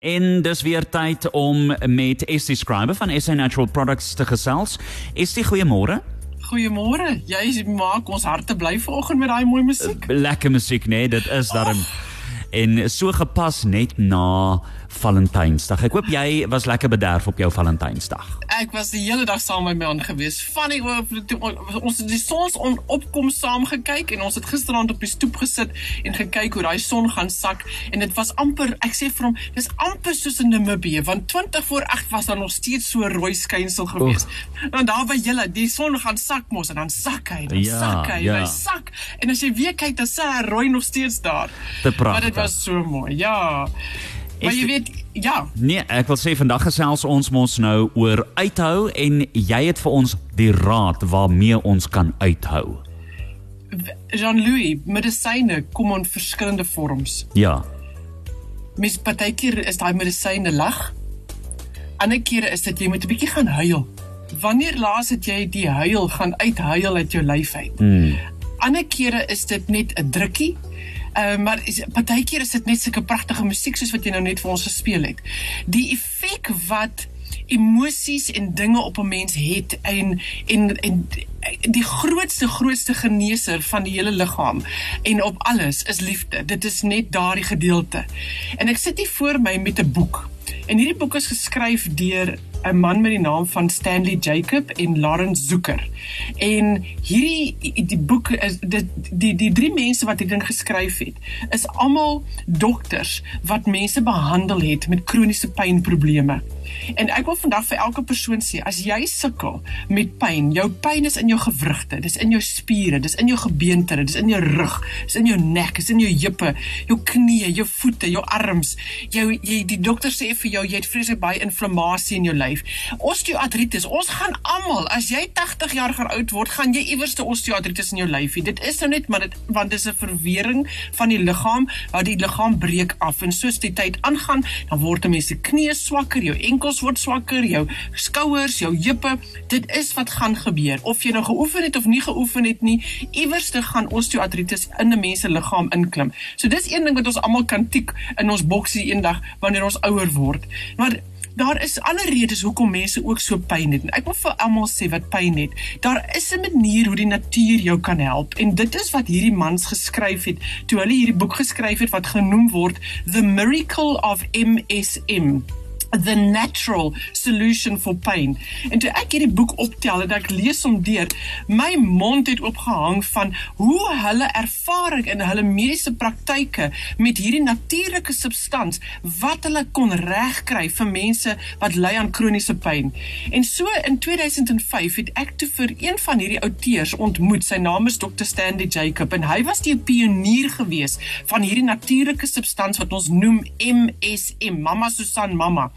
En dis weer tyd om met Estie Scriber van SA Natural Products te gesels. Estie, goeiemôre. Goeiemôre. Jy maak ons harte bly vanoggend met daai mooi musiek. Lekker musiek, nee, dit is daarom. Oh en so gepas net na Valentynsdag. Ek hoop jy was lekker bederf op jou Valentynsdag. Ek was die hele dag saam met my man gewees. Van die ons het die son opkom saam gekyk en ons het gisteraand op die stoep gesit en gekyk hoe daai son gaan sak en dit was amper ek sê vir hom dis amper soos in Namibië want 20 voor 8 was daar nog steeds so rooi skynsel gewees. Dan daar by julle die son gaan sak mos en dan sak hy, dan ja, sak hy, ja. hy sak en as jy weer kyk dan sê hy rooi nog steeds daar. Te pragtig was so mooi. Ja. Maar jy weet, ja. Nee, ek wil sê vandag gesels ons mos nou oor uithou en jy het vir ons die raad waarmee ons kan uithou. Jean-Louis, medisyne kom in verskillende vorms. Ja. Mes partykeer is daai medisyne lag. Ander kere is dit jy moet 'n bietjie gaan huil. Wanneer laas het jy die huil gaan uithuil uit jou lyf uit? Hmm. Ander kere is dit net 'n drukkie Uh, maar partykeer is dit net sulke pragtige musiek soos wat jy nou net vir ons gespeel het. Die effek wat emosies en dinge op 'n mens het en en en die grootste grootste geneeser van die hele liggaam en op alles is liefde. Dit is net daardie gedeelte. En ek sit hier voor my met 'n boek. En hierdie boek is geskryf deur 'n man met die naam van Stanley Jacob en Lawrence Zucker. En hierdie die boek is dit die die drie mense wat hierdie ding geskryf het, is almal dokters wat mense behandel het met kroniese pynprobleme. En ek wil vandag vir elke persoon sê, as jy sukkel met pyn, jou pyn is in jou gewrigte, dis in jou spiere, dis in jou gebeente, dis in jou rug, dis in jou nek, dis in jou heupe, jou knieë, jou voete, jou arms. Jou jy die dokter sê vir jou jy het vreeslik baie inflammasie in jou lyf lyf. Osteoartritis, ons gaan almal, as jy 80 jaar oud word, gaan jy iewers te osteoartritis in jou lyfie. Dit is nou net maar dit want dit is 'n verwering van die liggaam waar die liggaam breek af en soos die tyd aangaan, dan word 'n mens se knieë swakker, jou enkels word swakker, jou skouers, jou heupe. Dit is wat gaan gebeur. Of jy nou geoefen het of nie geoefen het nie, iewers te gaan osteoartritis in 'n mens se liggaam inklim. So dis een ding wat ons almal kan tik in ons boksie eendag wanneer ons ouer word. Maar daar is ander redes hoekom mense ook so pyn het. En ek wil vir almal sê wat pyn het. Daar is 'n manier hoe die natuur jou kan help en dit is wat hierdie mans geskryf het toe hulle hierdie boek geskryf het wat genoem word The Miracle of MSM the natural solution for pain. En toe ek hierdie boek optel en ek lees hom deur, my mond het oopgehang van hoe hulle ervaring in hulle mediese praktyke met hierdie natuurlike substans wat hulle kon regkry vir mense wat ly aan kroniese pyn. En so in 2005 het ek toe vir een van hierdie outeurs ontmoet. Sy naam is Dr. Stanley Jacob en hy was die pionier gewees van hierdie natuurlike substans wat ons noem MSM, Mama Susan Mama.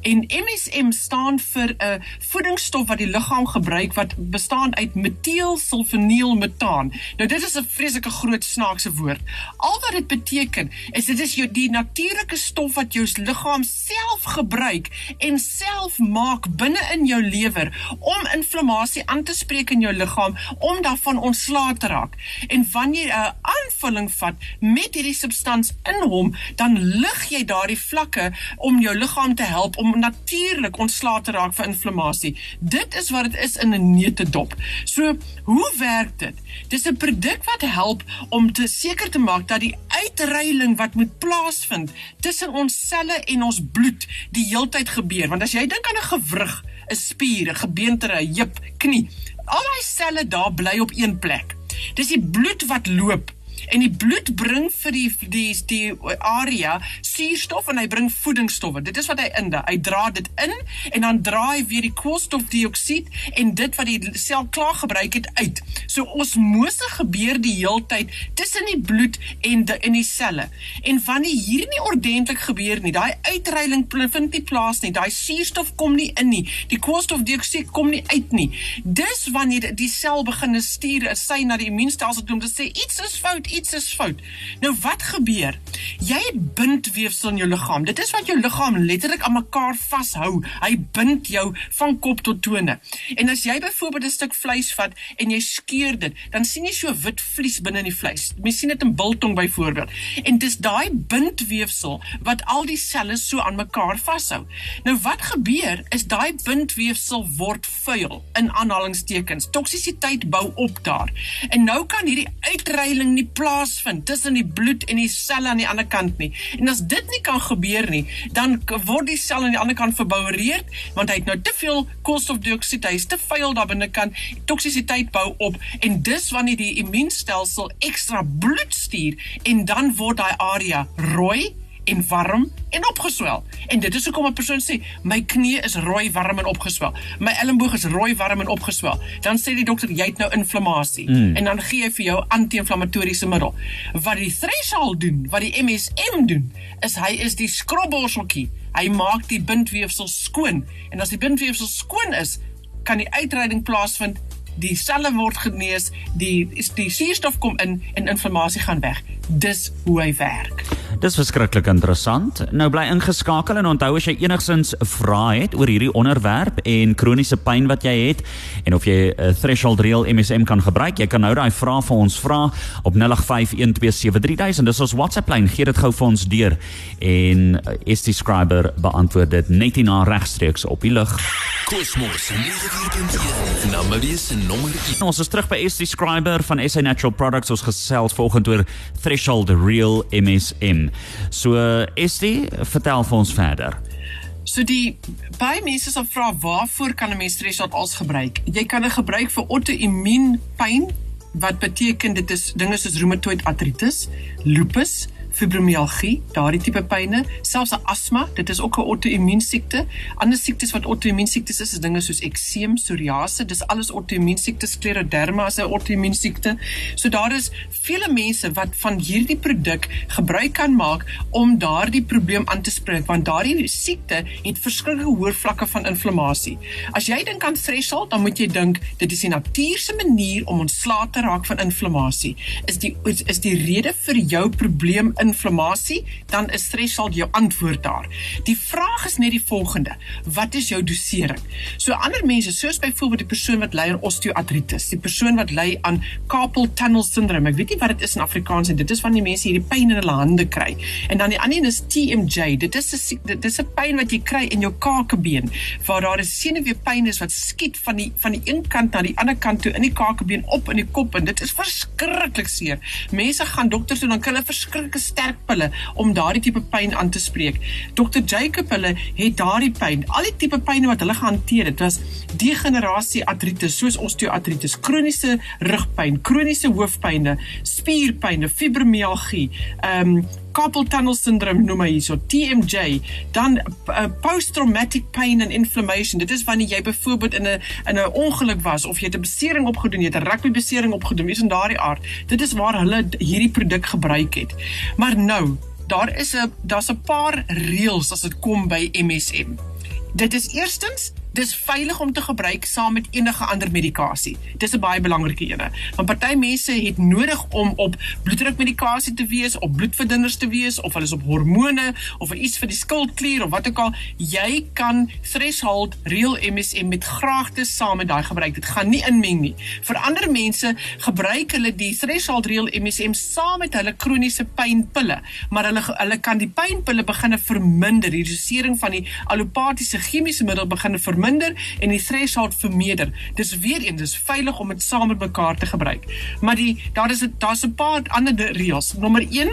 En MSM staan vir 'n voedingsstof wat die liggaam gebruik wat bestaan uit metielsulfonielmetaan. Nou dit is 'n vreeslike groot snaakse woord. Al wat dit beteken is dit is jou die natuurlike stof wat jou liggaam self gebruik en self maak binne in jou lewer om inflammasie aan te spreek in jou liggaam om daarvan ontslae te raak. En wanneer jy 'n aanvulling vat met hierdie substans in hom, dan lig jy daardie vlakke om jou liggaam te te help om natuurlik ontslae te raak van inflammasie. Dit is wat dit is in 'n neutedop. So, hoe werk dit? Dis 'n produk wat help om te seker te maak dat die uitreiling wat moet plaasvind tussen ons selle en ons bloed die heeltyd gebeur. Want as jy dink aan 'n gewrig, 'n spier, 'n gebeente, 'n heup, knie, al daai selle daar bly op een plek. Dis die bloed wat loop en die bloed bring vir die die die area suurstof en hy bring voedingsstowwe. Dit is wat hy in. Hy dra dit in en dan draai weer die koolstofdioksied en dit wat die sel klaar gebruik het uit. So osmose gebeur die heeltyd tussen die bloed en die in die selle. En wanneer hier nie ordentlik gebeur nie, daai uitreiling vind nie plaas nie. Daai suurstof kom nie in nie. Die koolstofdioksied kom nie uit nie. Dis wanneer die sel begin stuur 'n sein na die immuunstelsel om te sê iets is fout iets is fout. Nou wat gebeur? Jy het bindweefsel in jou liggaam. Dit is wat jou liggaam letterlik aan mekaar vashou. Hy bind jou van kop tot tone. En as jy byvoorbeeld 'n stuk vleis vat en jy skeur dit, dan sien jy so wit vlies binne in die vleis. Mens sien dit in biltong byvoorbeeld. En dis daai bindweefsel wat al die selle so aan mekaar vashou. Nou wat gebeur is daai bindweefsel word vuil in aanhalingstekens. Toksisiteit bou op daar. En nou kan hierdie uitreiling nie plaasvind tussen die bloed en die selle aan die ander kant nie. En as dit nie kan gebeur nie, dan word die sel aan die ander kant verboureerd want hy het nou te veel koolstofdioksied, hy is te vuil daar binnekant. Toksisiteit bou op en dis wanneer die immuunstelsel ekstra bloed stuur en dan word daai area rooi en warm en opgeswel. En dit is hoekom 'n persoon sê my knie is rooi, warm en opgeswel. My elmboog is rooi, warm en opgeswel. Dan sê die dokter jy het nou inflammasie mm. en dan gee hy vir jou anti-inflammatoriese middel. Wat die threshold doen, wat die MSM doen, is hy is die skrobborseltjie. Hy maak die bindweefsel skoon en as die bindweefsel skoon is, kan die uitreiding plaasvind die selle word genees, die die suurstof kom in en inflammasie gaan weg. Dis hoe hy werk. Dis verskriklik interessant. Nou bly ingeskakel en onthou as jy enigsins vra het oor hierdie onderwerp en kroniese pyn wat jy het en of jy 'n uh, threshold real MSM kan gebruik, jy kan nou daai vraag vir ons vra op 0851273000. Dis ons WhatsApp lyn. Gee dit gou vir ons deur en is die skrywer beantwoord dit net nie na regstreeks op die lug. Kosmos 94.1 na Marius en nommer 1. Ons is terug by ST Scriber van SA Natural Products. Ons gesels volgende oor Threshold Real MSM. So Estie, vertel vir ons verder. So die baie mense sal vra waarvoor kan 'n mens Threshold als gebruik? Jy kan dit gebruik vir auto-immuun pyn wat beteken dit is dinge soos rheumatoid arthritis, lupus, fibromialgie, daardie tipe pynne, selfs asma, dit is ook 'n auto-immuun siekte. Ander siektes wat auto-immuun siektes is, is dinge soos ekseem, psoriase, dis alles auto-immuun siektes, skleroderma is 'n auto-immuun siekte. So daar is vele mense wat van hierdie produk gebruik kan maak om daardie probleem aan te spreek want daardie siekte het verskillende hoë vlakke van inflammasie. As jy dink aan threshold, dan moet jy dink dit is die natuurlike manier om ontslae te raak van inflammasie. Is die is die rede vir jou probleem inflammasie, dan is threshold jou antwoord daar. Die vraag is net die volgende: wat is jou dosering? So ander mense, soos byvoorbeeld die persoon wat ly aan osteoartritis, die persoon wat ly aan carpal tunnel syndroom. Ek weet nie wat dit is in Afrikaans en dit is van die mense hierdie pyn in hulle hande kry. En dan die ander een is TMJ. Dit is 'n dit is 'n pyn wat jy kry in jou kakebeen waar daar 'n senuweepyn is wat skiet van die van die een kant na die ander kant toe in die kakebeen op in die kop en dit is verskriklik seer. Mense gaan dokters toe dan kry hulle verskriklike sterk pille om daardie tipe pyn aan te spreek. Dr Jacob hulle het daardie pyn, al die tipe pyne wat hulle gehanteer het, was degenerasie artritis soos osteoartritis, kroniese rugpyn, kroniese hoofpynne, spierpynne, fibromialgie, ehm um, carpal tunnel syndroom noem hy hierso TMJ dan uh, post traumatic pain and inflammation. Dit is wanneer jy byvoorbeeld in 'n in 'n ongeluk was of jy het 'n besering opgedoen jy het 'n rugby besering opgedoen iets in daardie aard. Dit is waar hulle hierdie produk gebruik het. Maar nou daar is 'n daar's 'n paar reëls as dit kom by MSM dit is eerstens dis veilig om te gebruik saam met enige ander medikasie. Dis 'n baie belangrike ene. Want party mense het nodig om op bloeddrukmedikasie te wees, op bloedverdunners te wees of hulle is op hormone of iets vir die skildklier of wat ook al. Jy kan threshold real MSM met graagte saam met daai gebruik. Dit gaan nie inmeng nie. Vir ander mense gebruik hulle die threshold real MSM saam met hulle kroniese pynpille, maar hulle hulle kan die pynpille begine verminder, die dosering van die allopatiese chemiese middel begine verminder verminder en die threshold vermeerder. Dis weer eens dis veilig om dit saam met mekaar te gebruik. Maar die daar is 'n daar's 'n paar ander reëls. Nommer 1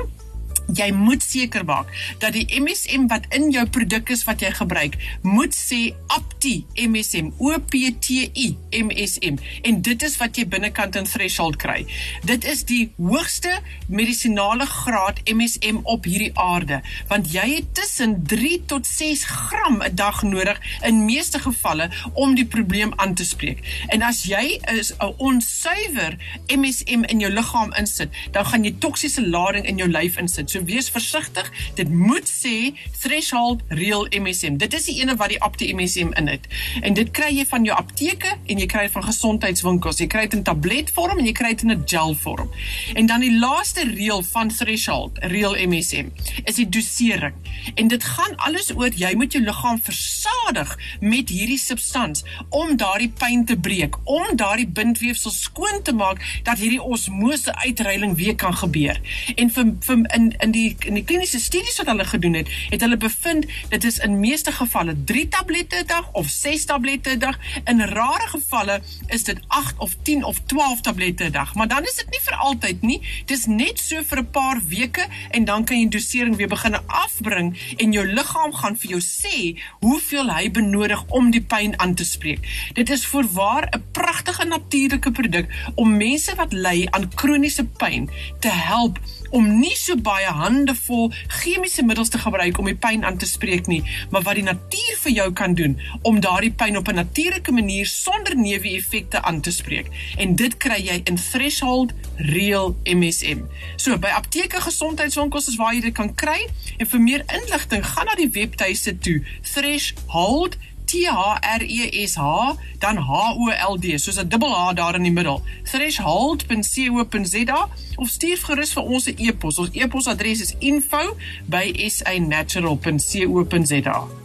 jy moet seker maak dat die MSM wat in jou produk is wat jy gebruik, moet sê Opti MSM, O P T I MSM en dit is wat jy binnekant in threshold kry. Dit is die hoogste medisinale graad MSM op hierdie aarde, want jy het tussen 3 tot 6 gram 'n dag nodig in meeste gevalle om die probleem aan te spreek. En as jy 'n onsuiwer MSM in jou liggaam insit, dan gaan jy toksiese lading in jou lyf insit. So So wees versigtig. Dit moet sê threshold real MSM. Dit is die ene wat die Apte MSM in het. En dit kry jy van jou apteke en jy kry dit van gesondheidswinkels. Jy kry dit in tabletvorm en jy kry dit in 'n gelvorm. En dan die laaste reël van threshold real MSM is die dosering. En dit gaan alles oor jy moet jou liggaam versadig met hierdie substans om daardie pyn te breek, om daardie bindweefsel skoon te maak dat hierdie osmose uitreiling weer kan gebeur. En vir, vir in in die in die kliniese studies wat hulle gedoen het, het hulle bevind dit is in meeste gevalle 3 tablette 'n dag of 6 tablette 'n dag. In rare gevalle is dit 8 of 10 of 12 tablette 'n dag. Maar dan is dit nie vir altyd nie. Dis net so vir 'n paar weke en dan kan jy dosering weer begin afbring en jou liggaam gaan vir jou sê hoeveel hy benodig om die pyn aan te spreek. Dit is voorwaar 'n pragtige natuurlike produk om mense wat ly aan kroniese pyn te help om nie so baie handevol chemiese middels te gebruik om die pyn aan te spreek nie, maar wat die natuur vir jou kan doen om daardie pyn op 'n natuurlike manier sonder neeweffekte aan te spreek. En dit kry jy in Threshold Real MSM. So by apteke gesondheidswinkels is waar jy dit kan kry en vir meer inligting gaan na die webtuiste toe Threshold T H R E S H dan H O L D soos 'n dubbel H daar in die middel. threshold.co.za of stuur gerus vir ons 'n e-pos. Ons e-posadres is info@sanatural.co.za.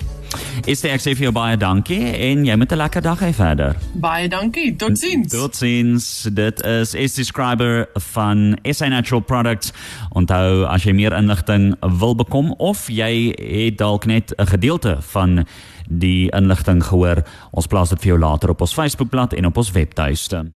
Is dit ek sê vir jou baie dankie en jy moet 'n lekker dag hê verder. Baie dankie. Totsiens. Totsiens. Dit is is describer van SA Natural Products. Onthou as jy meer inligting wil bekom of jy het dalk net 'n gedeelte van die inligting gehoor. Ons plaas dit vir jou later op ons Facebookblad en op ons webtuiste.